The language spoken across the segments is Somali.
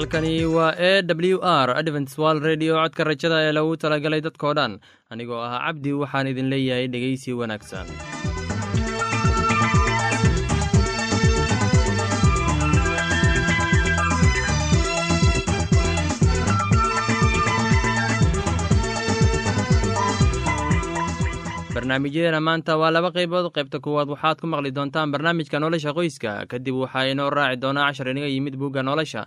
halkani waa e w r adventswal redio codka rajada ee lagu talagalay dadkoo dhan anigoo ah cabdi waxaan idin leeyahay dhegeysi wanaagsan. Barnaamijyadeena maanta waa laba qaybood. Qaybta kuwaad waxaad ku maqli doontaan barnaamijka nolosha qoyska. Kadib waxaa inoo raaci doonaa cashar inaga yimid bugga nolosha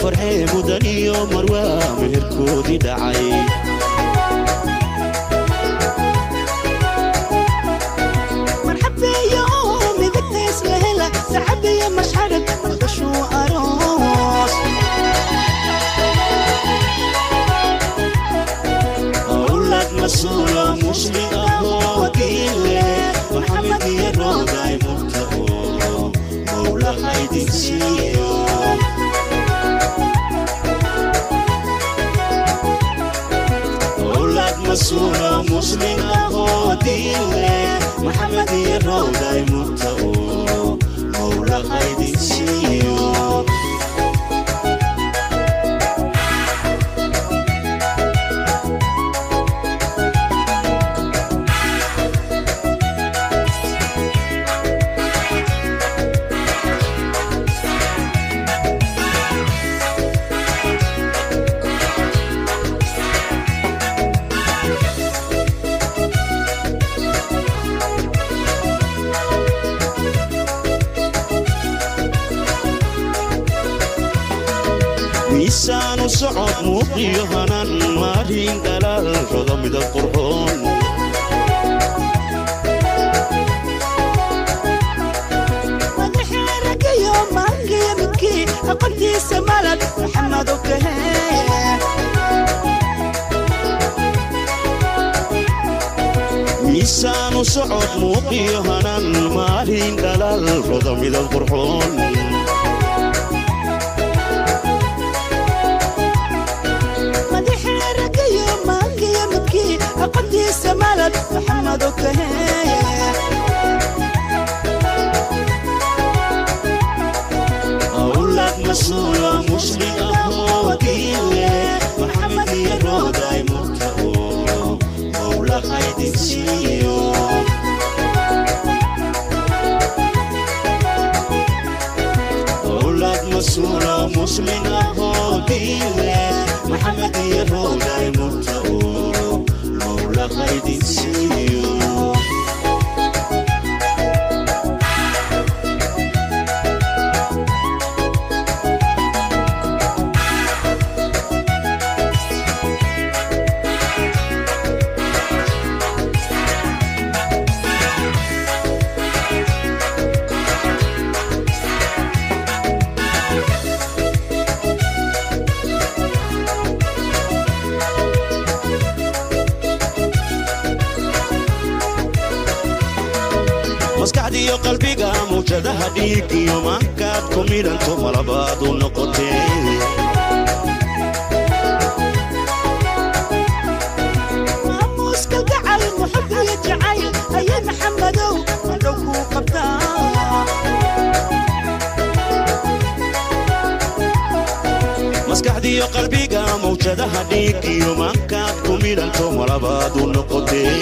farxee mudan iyo marwaa meherkoodii dhacay marxabeeyo midagtays la hela sacabiyo mashxarag madashuu masuulo muslim ahoo diile maxamed iyo rooday murta maarin dhalaal roda midab qurxoon madaxeeragayo maangiyo midkii aqontiisa malad maxamedo kahee awlad masuulo muslim ahoo diile maxamed iyo rooday murta oo mowla maxamed iyo rooday murta oo mowla qalbiga mawjadaha dhiig iyo maankaad ku midhanto malabaad u noqotee maskaxdiyo qalbiga mawjadaha dhiigiyo maankaad ku midhanto malabaad u noqotee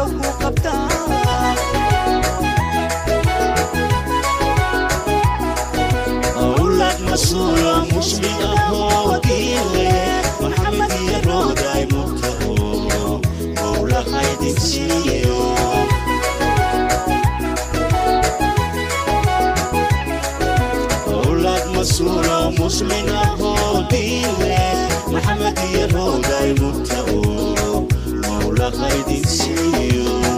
andhow ku qabtaa awlad masuulo muslim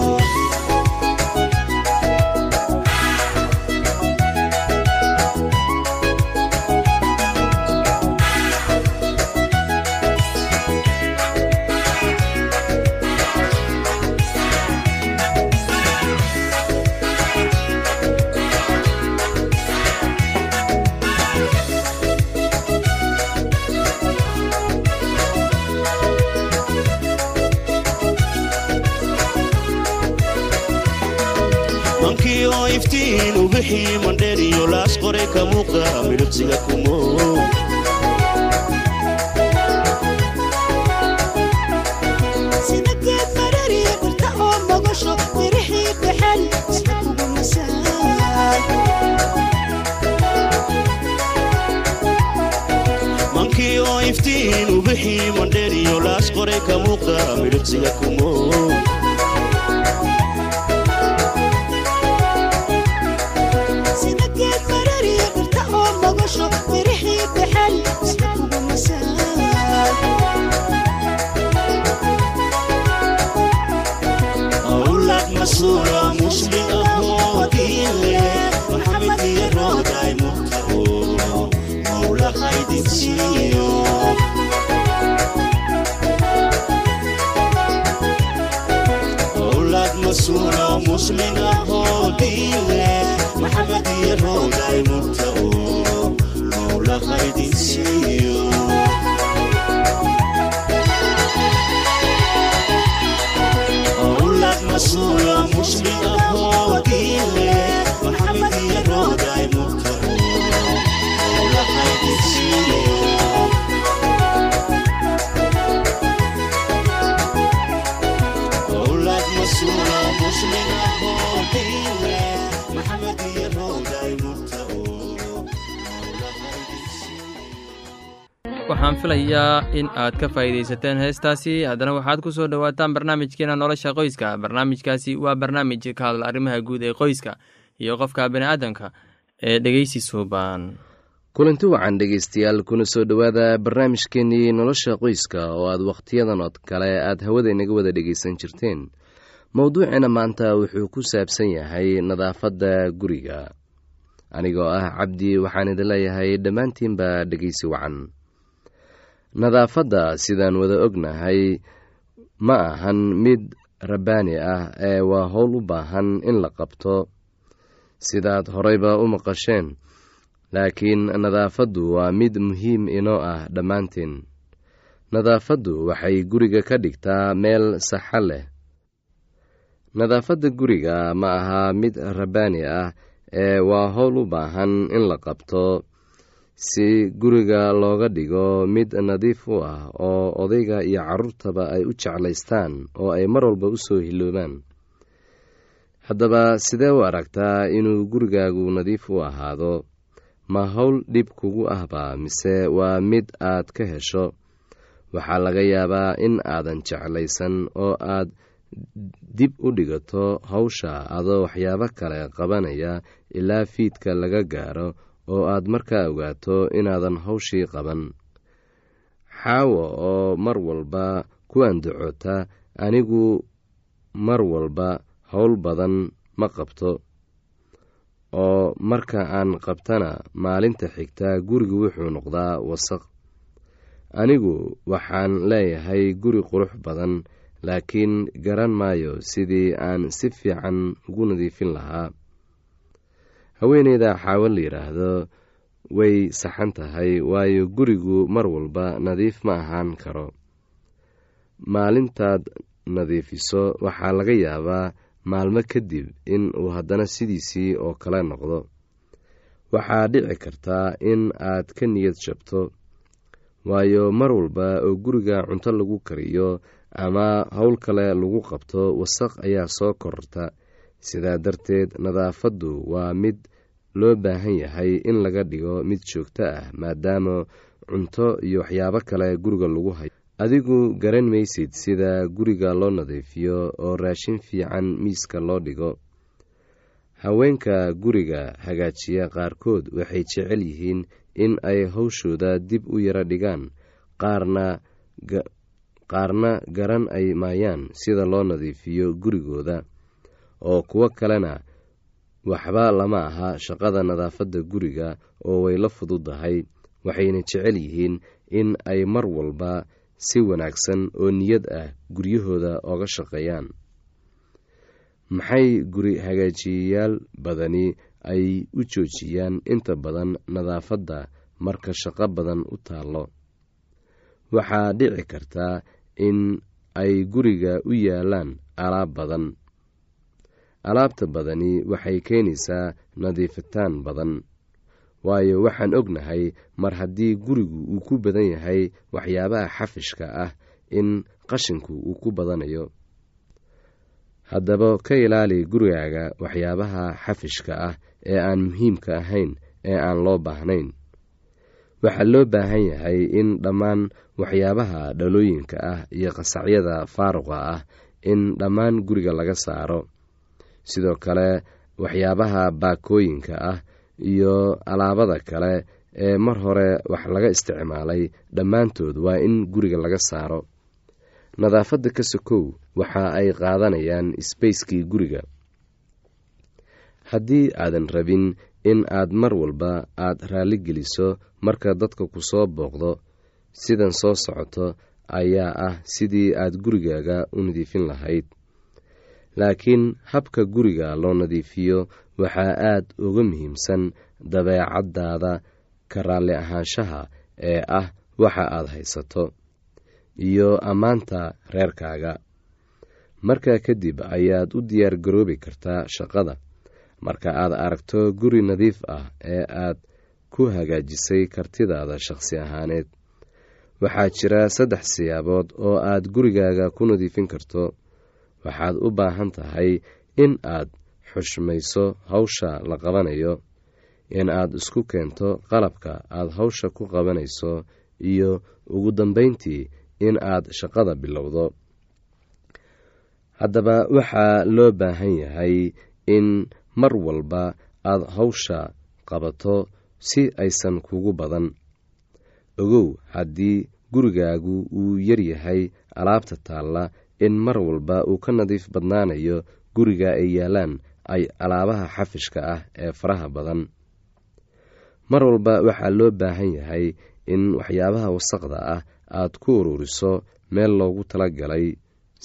iftiin u bixii mandheer iyo laas qoray ka muuqda midhibsiga mankii oo iftiin mandheer iyo laas qoray ka midhibsiga kumo masuulo muslim ahoo diile maxamed iyo waxaan filayaa in aad ka faa'iidaysateen heestaasi. Haddana waxaad ku soo dhowaataan barnaamijkeena nolosha qoyska. Barnaamijkaasi waa barnaamij ka hadla arrimaha guud ee qoyska iyo qofka bini'aadanka ee dhegeysi suuban kulanti wacan dhegaystayaal kuna soo dhowaada barnaamijkeenii nolosha qoyska oo aad wakhtiyadan oo kale aad hawada inaga wada dhegaysan jirteen. Mowduuceena maanta wuxuu ku saabsan yahay nadaafadda guriga. Anigoo ah cabdi waxaan idin leeyahay dhammaantiinba dhegaysi wacan nadaafadda sidaan wada ognahay ma ahan mid rabbaani ah ee waa howl u baahan in la qabto. Sidaad horeyba u maqasheen laakiin nadaafaddu waa mid muhiim inoo ah dhammaanteen nadaafaddu waxay guriga ka dhigtaa meel saxa leh. Nadaafadda guriga ma aha mid rabbaani ah ee waa howl u baahan in la qabto si guriga looga dhigo mid nadiif u ah oo odayga iyo carruurtaba ay u jeclaystaan oo ay mar walba u soo hiloobaan haddaba sidee u aragtaa inuu gurigaagu nadiif u ahaado? Ma howl dhib kugu ahba mise waa mid aad ka hesho? Waxaa laga yaabaa in aadan jeclaysan oo aad dib u dhigato hawsha adoo waxyaabo kale qabanaya ilaa fiidka laga gaaro oo aad markaa ogaato inaadan hawshii qaban. Xaawo oo mar walba ku andacota anigu mar walba howl badan ma qabto. Oo marka aan qabtana maalinta xigta gurigu wuxuu noqdaa wasaq. Anigu waxaan leeyahay guri qurux badan laakiin garan maayo sidii aan si fiican ugu nadiifin lahaa haweeneyda xaawo la yidhaahdo way saxan tahay waayo gurigu mar walba nadiif ma ahaan karo. Maalintaad nadiifiso waxaa laga yaabaa maalmo kadib in uu haddana sidiisii oo kale noqdo. Waxaa dhici kartaa in aad ka niyad jabto waayo mar walba oo guriga cunto lagu kariyo ama howl kale lagu qabto wasaq ayaa soo kororta sidaa darteed nadaafaddu waa mid loo baahan yahay in laga dhigo mid joogto ah maadaama cunto iyo waxyaabo kale guriga lagu hayo. Adigu garan maysid sida guriga loo nadiifiyo oo raashin fiican miiska loo dhigo. Haweenka guriga hagaajiya qaarkood waxay jecel yihiin in ay hawshooda dib u yaro dhigaan qaarna garan ay maayaan sida loo nadiifiyo gurigooda oo kuwo kalena waxba lama aha shaqada nadaafadda guriga oo way la fududahay waxayna jecel yihiin in ay mar walba si wanaagsan oo niyad ah guryahooda ooga shaqeeyaan. Maxay guri hagaajiyayaal badani ay u joojiyaan inta badan nadaafadda marka shaqo badan u taallo? Waxaa dhici kartaa in ay guriga u yaalaan alaab badan alaabta badani waxay keenaysaa nadiifitaan badan. Waayo waxaan ognahay mar haddii gurigu uu ku badan yahay waxyaabaha xafishka ah in qashinku uu ku badanayo. Haddaba ka ilaali gurigaaga waxyaabaha xafishka ah ee aan muhiimka ahayn ee aan loo baahnayn. Waxaa loo baahan yahay in dhammaan waxyaabaha dhalooyinka ah iyo qasacyada faaruqa ah in dhammaan guriga laga saaro sidoo kale waxyaabaha baakooyinka ah iyo alaabada kale ee mar hore wax laga isticmaalay dhammaantood waa in guriga laga saaro. Nadaafadda ka sokow waxa ay qaadanayaan sbacekii guriga. Haddii aadan rabin in aad mar walba aad raalli geliso marka dadka ku soo booqdo sidan soo socoto ayaa ah sidii aad gurigaaga u nadiifin lahayd laakiin habka guriga loo nadiifiyo waxaa aad uga muhiimsan dabeecaddaada ka raalli ahaanshaha ee ah waxa aad haysato iyo ammaanta reerkaaga. Markaa kadib ayaad u diyaar garoobi kartaa shaqada. Marka aad aragto guri nadiif ah ee aad ku hagaajisay kartidaada shaqsi ahaaneed waxaa jira saddex siyaabood oo aad gurigaaga ku nadiifin karto waxaad u baahan tahay in aad xushmayso hawsha la qabanayo in aad isku keento qalabka aad hawsha ku qabanayso iyo ugu dambayntii in aad shaqada bilowdo. Haddaba waxaa loo baahan yahay in mar walba aad hawsha qabato si aysan kugu badan. Ogow haddii gurigaagu uu yaryahay alaabta taalla in mar walba uu ka nadiif badnaanayo guriga ay yaalaan ay alaabaha xafishka ah ee faraha badan. Mar walba waxaa loo baahan yahay in waxyaabaha wasaqda ah aad ku ururiso meel loogu talagalay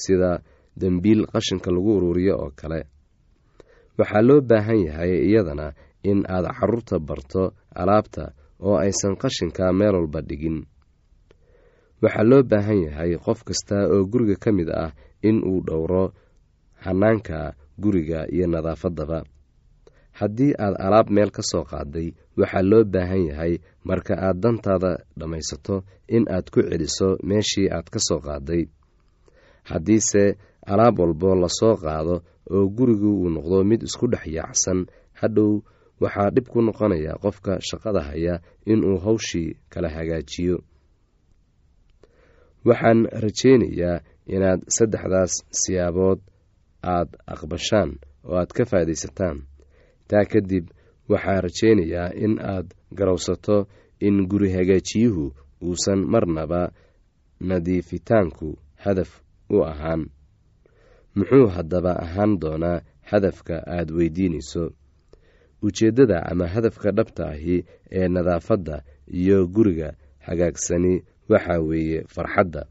sida dembiil qashinka lagu ururiyo oo kale. Waxaa loo baahan yahay iyadana in aad carruurta barto alaabta oo aysan qashinka meel walba dhigin waxaa loo baahan yahay qof kasta oo guriga ka mid ah in uu dhowro hanaanka guriga iyo nadaafaddaba. Haddii aad alaab meel ka soo qaaday waxaa loo baahan yahay marka aad dantaada dhammaysato in aad ku celiso meeshii aad ka soo qaaday. Haddiise alaab walbo la soo qaado oo gurigu uu noqdo mid isku dhex yaacsan hadhow waxaa dhib ku noqonaya qofka shaqada haya inuu hawshii kala hagaajiyo waxaan rajaynayaa inaad saddexdaas siyaabood aad aqbashaan oo aad ka faa'idaysataan taa kadib waxaan rajaynayaa in aad garowsato in guri hagaajiyuhu uusan marnaba nadiifitaanku hadaf u ahaan. Muxuu haddaba ahaan doonaa hadafka aad weydiinayso? Ujeeddada ama hadafka dhabta ahi ee nadaafadda iyo guriga hagaagsani waxaa weeye farxadda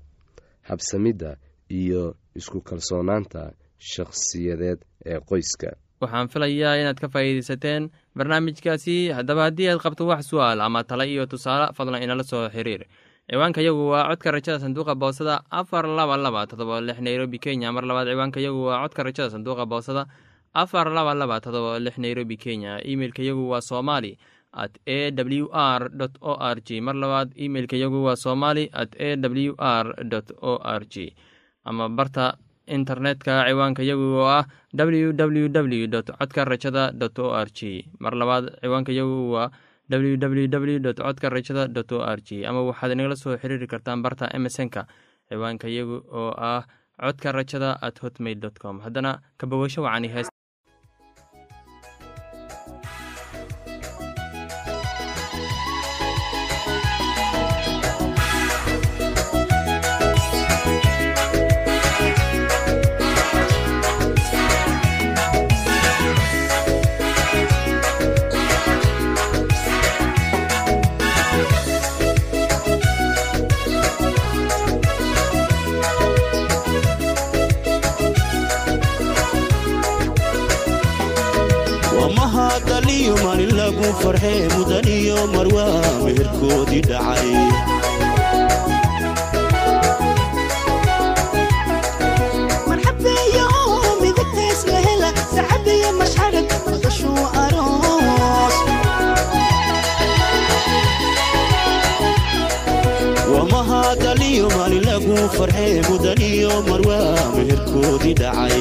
habsamidda iyo isku kalsoonaanta shakhsiyadeed ee qoyska. Waxaan filayaa inaad ka faa'iidaysateen barnaamijkaasi. Haddaba haddii aad qabto wax su'aal ama tale iyo tusaale fadlan inala soo xiriir. Ciwaanka yagu waa codka rajada sanduuqa boosada afar laba laba todoba lix nairobi kenya. Mar labaad ciwaanka yagu waa codka rajada sanduuqa boosada afar laba laba todoba lix nairobi kenya. Imeilka yagu waa somali at a w r o r g mar labaad imeilka yagu waa somali at a w r o r g ama barta internetka ciwaanka yagu oo ah w w w codka rajada dot o r g mar labaad ciwaanka yagu waa w w w codka rajada dot o r g ama waxaad inagala soo xiriiri kartaan barta emesonka ciwaanka yagu oo ah codka rajada at hotmail dot com. Haddana kabogasho wacani hees farxee mudan iyo marwaa meherkoodii dhacay wamahadaliyo maalin lagu farxee mudan iyo marwaa meherkoodii dhacay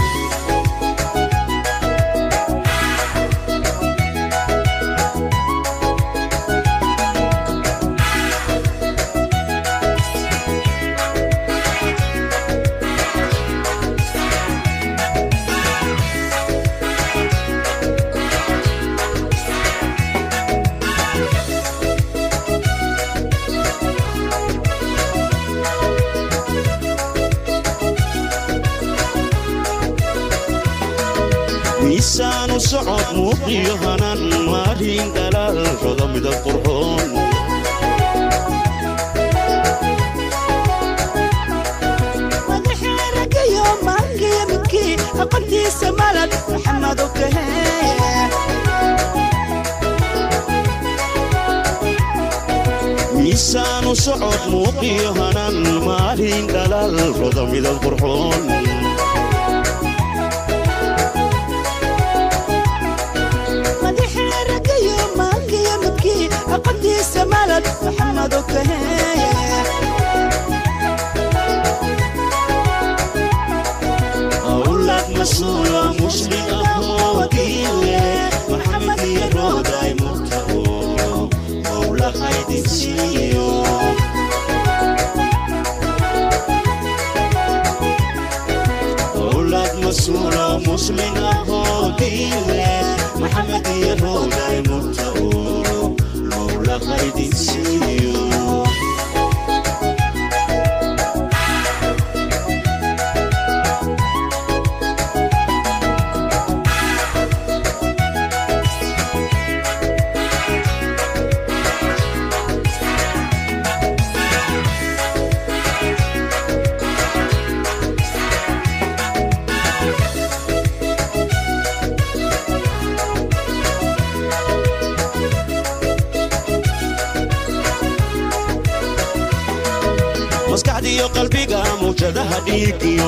socod muuqiyo hanan maarin dhalaal roda midab qurxoon aqoontiisa malad miisaanu socod muuqiyo hanan maarin dhalaal roda midab qurxoon maxamed iyo rooday murta oo mowlahaydin siiyo awlad masuulo muslin ahoo diile maxamed iyo rooday murta oo mowlahaydin siiyo maskaxdiiyo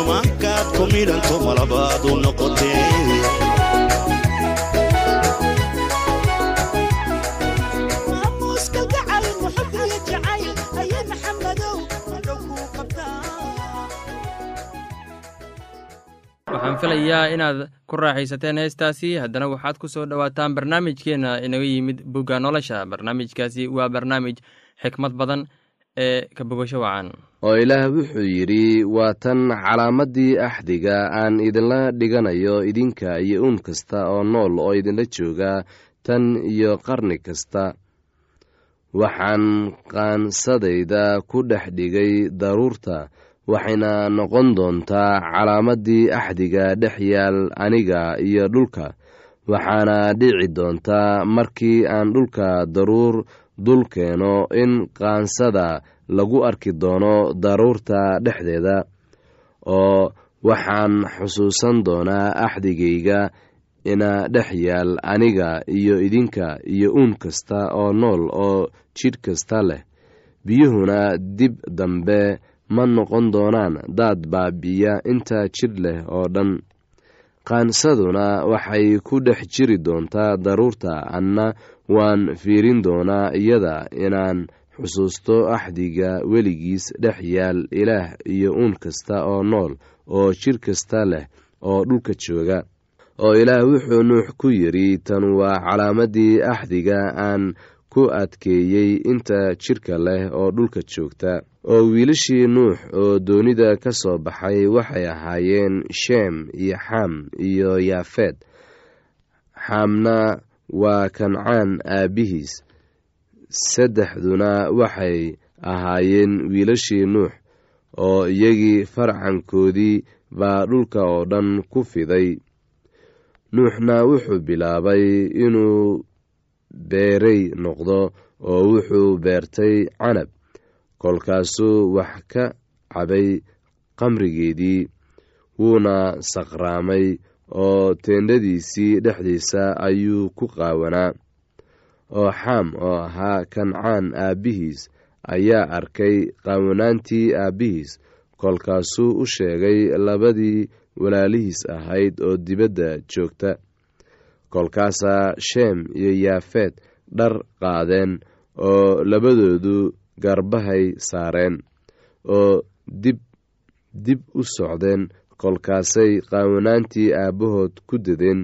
maankaad ku midhanto noqotee waxaan filayaa inaad ku raaxaysateen heestaasi haddana waxaad ku soo dhowaataan barnaamijkeenna inaga yimid bugga nolosha barnaamijkaasi waa barnaamij xikmad badan ee ka bogasho wacan. oo ilaah wuxuu yidhi waa tan calaamaddii axdiga aan idinla dhiganayo idinka iyo uun kasta oo nool oo idinla jooga tan iyo qarni kasta. Waxaan qaansadayda ku dhex dhigay daruurta waxayna noqon doontaa calaamaddii axdiga dhex yaal aniga iyo dhulka. Waxaana dhici doontaa markii aan dhulka daruur dul keeno in qaansada lagu arki doono daruurta dhexdeeda oo waxaan xusuusan doonaa axdigayga ina dhex yaal aniga iyo idinka iyo uun kasta oo nool oo jidh kasta leh. Biyuhuna dib dambe ma noqon doonaan daad baabi'iya inta jidh leh oo dhan qaansaduna waxay ku dhex jiri doontaa daruurta anna. Waan fiirin doonaa iyada inaan xusuusto axdiga weligiis dhex yaal ilaah iyo uun kasta oo nool oo jidh kasta leh oo dhulka jooga. Oo ilaah wuxuu nuux ku yidhi tan waa calaamaddii axdiga aan ku adkeeyey inta jidhka leh oo dhulka joogta. Oo wiilashii nuux oo doonida ka soo baxay waxay ahaayeen sheem iyo xam iyo yaafeed xaamna waa kancaan aabbihiis saddexduna waxay ahaayeen wiilashii nuux oo iyagii farcankoodii baa dhulka oo dhan ku fiday. Nuuxna wuxuu bilaabay inuu beerey noqdo oo wuxuu beertay canab. Kolkaasuu wax ka cabay qamrigeedii wuuna saqraamay oo teendhadiisii dhexdiisa ayuu ku qaawanaa. Oo xam oo ahaa kancaan aabbihiis ayaa arkay qaawanaantii aabbihiis. Kolkaasuu u sheegay labadii walaalihiis ahayd oo dibadda joogta kolkaasaa sheem iyo yaafeed dhar qaadeen oo labadoodu garbahay saareen oo dib dib u socdeen kolkaasay qaawanaantii aabbahood ku dadeen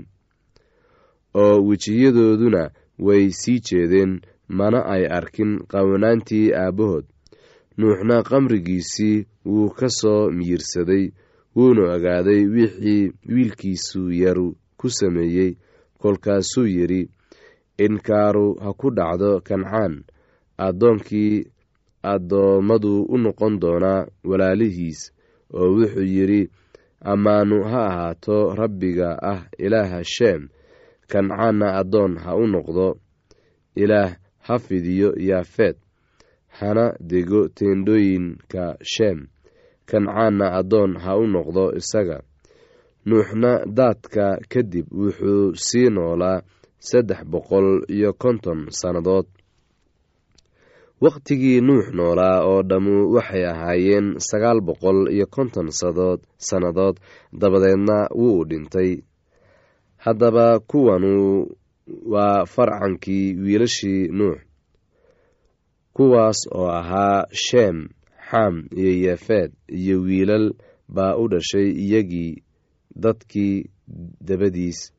oo wejiyadooduna way sii jeedeen. Mana ay arkin qaawanaantii aabbahood. Nuuxna qamrigiisii wuu ka soo miyirsaday wuuna ogaaday wixii wiilkiisu yaru ku sameeyey kolkaasuu yidhi inkaaru ha ku dhacdo kancaan. Addoonkii addoommadu u noqon doonaa walaalihiis. Oo wuxuu yidhi ammaanu ha ahaato rabbiga ah ilaaha sheem kancaanna addoon ha u noqdo. Ilaah ha fidiyo yaafeed. Hana dego teendhooyinka sheem kancaanna addoon ha u noqdo isaga nuuxna daadka kadib wuxuu sii noolaa saddex boqol iyo konton sannadood. Wakhtigii nuux noolaa oo dhammu waxay ahaayeen sagaal boqol iyo konton sadood sannadood dabadeedna wuu dhintay. Haddaba kuwanu waa farcankii wiilashii nuux kuwaas oo ahaa sheem xam iyo yeefeed iyo wiilal baa u dhashay iyagii dadkii dabadiis.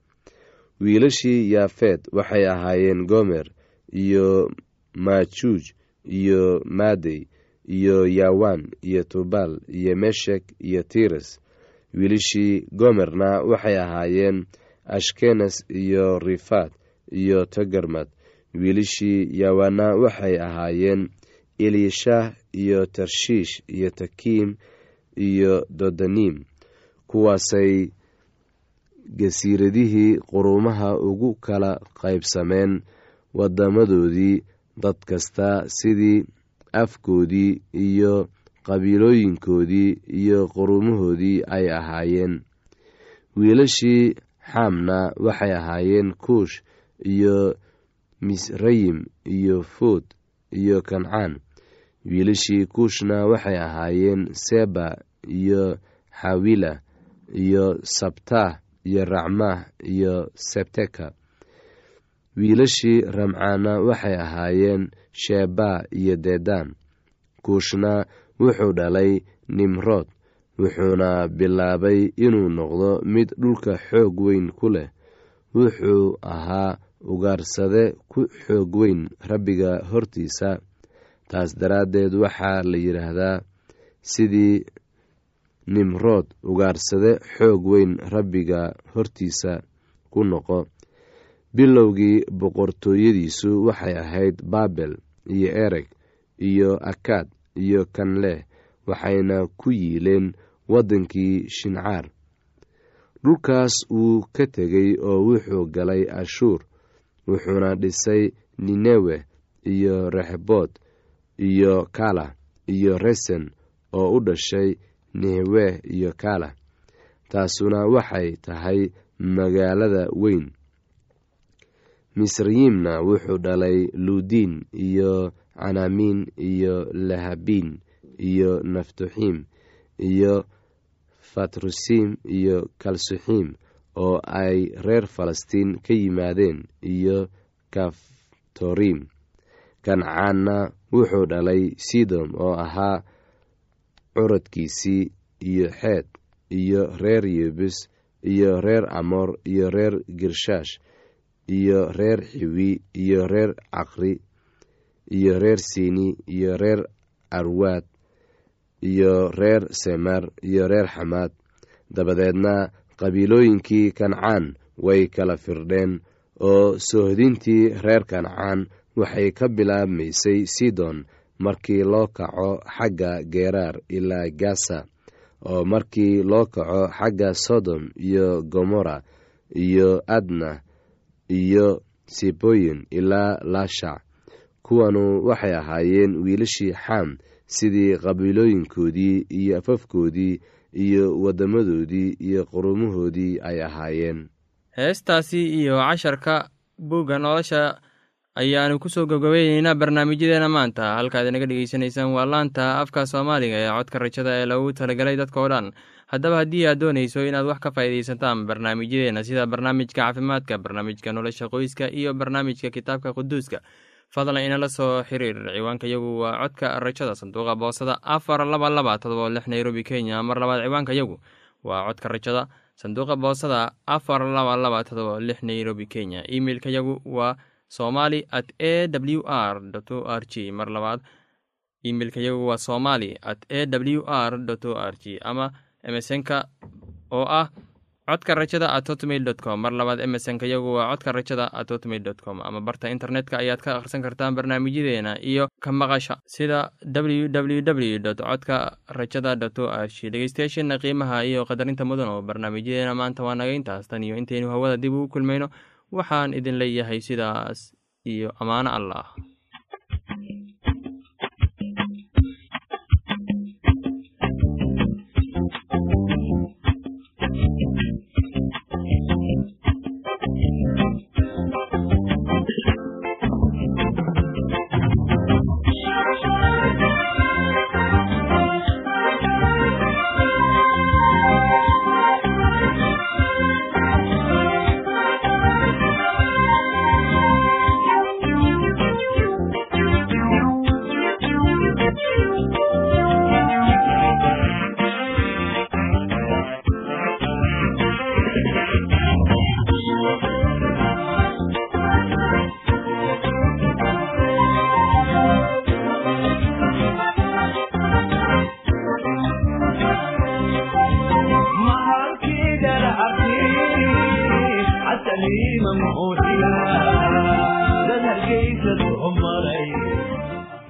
Wiilashii yaafeed waxay ahaayeen gomer iyo maajuuj iyo maadey iyo yawaan iyo tubal iyo meshek iyo tires. Wiilashii gomerna waxay ahaayeen ashkenes iyo rifaat iyo togarmad wiilashii yawaana waxay ahaayeen elishah iyo tarshiish iyo takiim iyo dodanim kuwaasay gasiiradihii quruumaha ugu kala qaybsameen wadamadoodii dad kasta sidii afkoodii iyo qabiilooyinkoodii iyo quruumahoodii ay ahaayeen. Wiilashii xaamna waxay ahaayeen kuush iyo misrayim iyo fuud iyo kancaan. Wiilashii kuushna waxay ahaayeen seba iyo xawila iyo sabtah iyo racmah iyo sebteka. Wiilashii ramcaana waxay ahaayeen sheba iyo dedan kuushna wuxuu dhalay nimrood wuxuuna bilaabay inuu noqdo mid dhulka xoog weyn ku leh. Wuxuu ahaa ugaarsade ku xoog weyn rabbiga hortiisa. Taas daraaddeed waxaa la yidhaahdaa sidii nimrood ugaarsade xoog weyn rabbiga hortiisa ku noqo. Bilowgii boqortooyadiisu waxay ahayd baabel iyo ereg iyo akaad iyo kanleh waxayna ku yiileen waddankii shincaar. Dhulkaas wuu ka tegey oo wuxuu galay ashuur wuxuuna dhisay ninewe iyo rexbood iyo kala iyo resen oo u dhashay nehwe iyo kala taasuna waxay tahay magaalada weyn. Misrayimna wuxuu dhalay luudiin iyo canaamiin iyo lahabiin iyo naftuxiim iyo fatrusiim iyo kalsuxiim oo ay reer falastiin ka yimaadeen iyo kaftoriim kancaanna wuxuu dhalay sidom oo ahaa curadkiisii iyo xeed iyo reer yebus iyo reer amoor iyo reer girshaash iyo reer xiwi iyo reer caqri iyo reer siini iyo reer arwaad iyo reer semer iyo reer xamaad dabadeedna qabiilooyinkii kancaan way kala firdheen oo soohdintii reer kancaan waxay ka bilaabmaysay sidon markii loo kaco xagga geeraar ilaa gasa oo markii loo kaco xagga sodom iyo gomora iyo adna iyo siboyin ilaa laashac kuwanu waxay ahaayeen wiilashii xam sidii qabiilooyinkoodii iyo afafkoodii iyo waddamadoodii iyo qurumahoodii ay ahaayeen. Heestaasi iyo casharka buugga nolosha ayaanu ku soo gabgabayneynaa barnaamijyadeena maanta. Halkaad inaga dhegeysanaysaan waa laanta afka soomaaliga ee codka rajada ee lagu talagelay dadkao dhan. Haddaba haddii aad doonayso inaad wax ka faa'iidaysataan barnaamijyadeena sida barnaamijka caafimaadka barnaamijka nolosha qoyska iyo barnaamijka kitaabka quduuska fadlan inala soo xiriir. Ciwaanka yagu waa codka rajada sanduuqa boosada afar laba laba todoba lix nairobi kenya. Mar labaad ciwaanka yagu waa codka rajada sanduuqa boosada afar laba laba todoba lix nairobi kenya. Emeilka yagu waa somali at a w r o r g mar labaad imeilka yagu waa somali at a w r o r g ama emesonka oo ah codka rajada at hotmail com. Mar labaad emesonka yagu waa codka rajada at hotmail com. Ama barta internetka ayaad ka akhrisan kartaan barnaamijyadeena iyo ka maqasha sida w w w dot codka rajada dot o r g dhegeystayaasheena qiimaha iyo qadarinta mudan oo barnaamijyadeena maanta waa naga intaas tan iyo intaynu hawada dib ugu kulmayno waxaan idin leeyahay sidaas iyo ammaano allah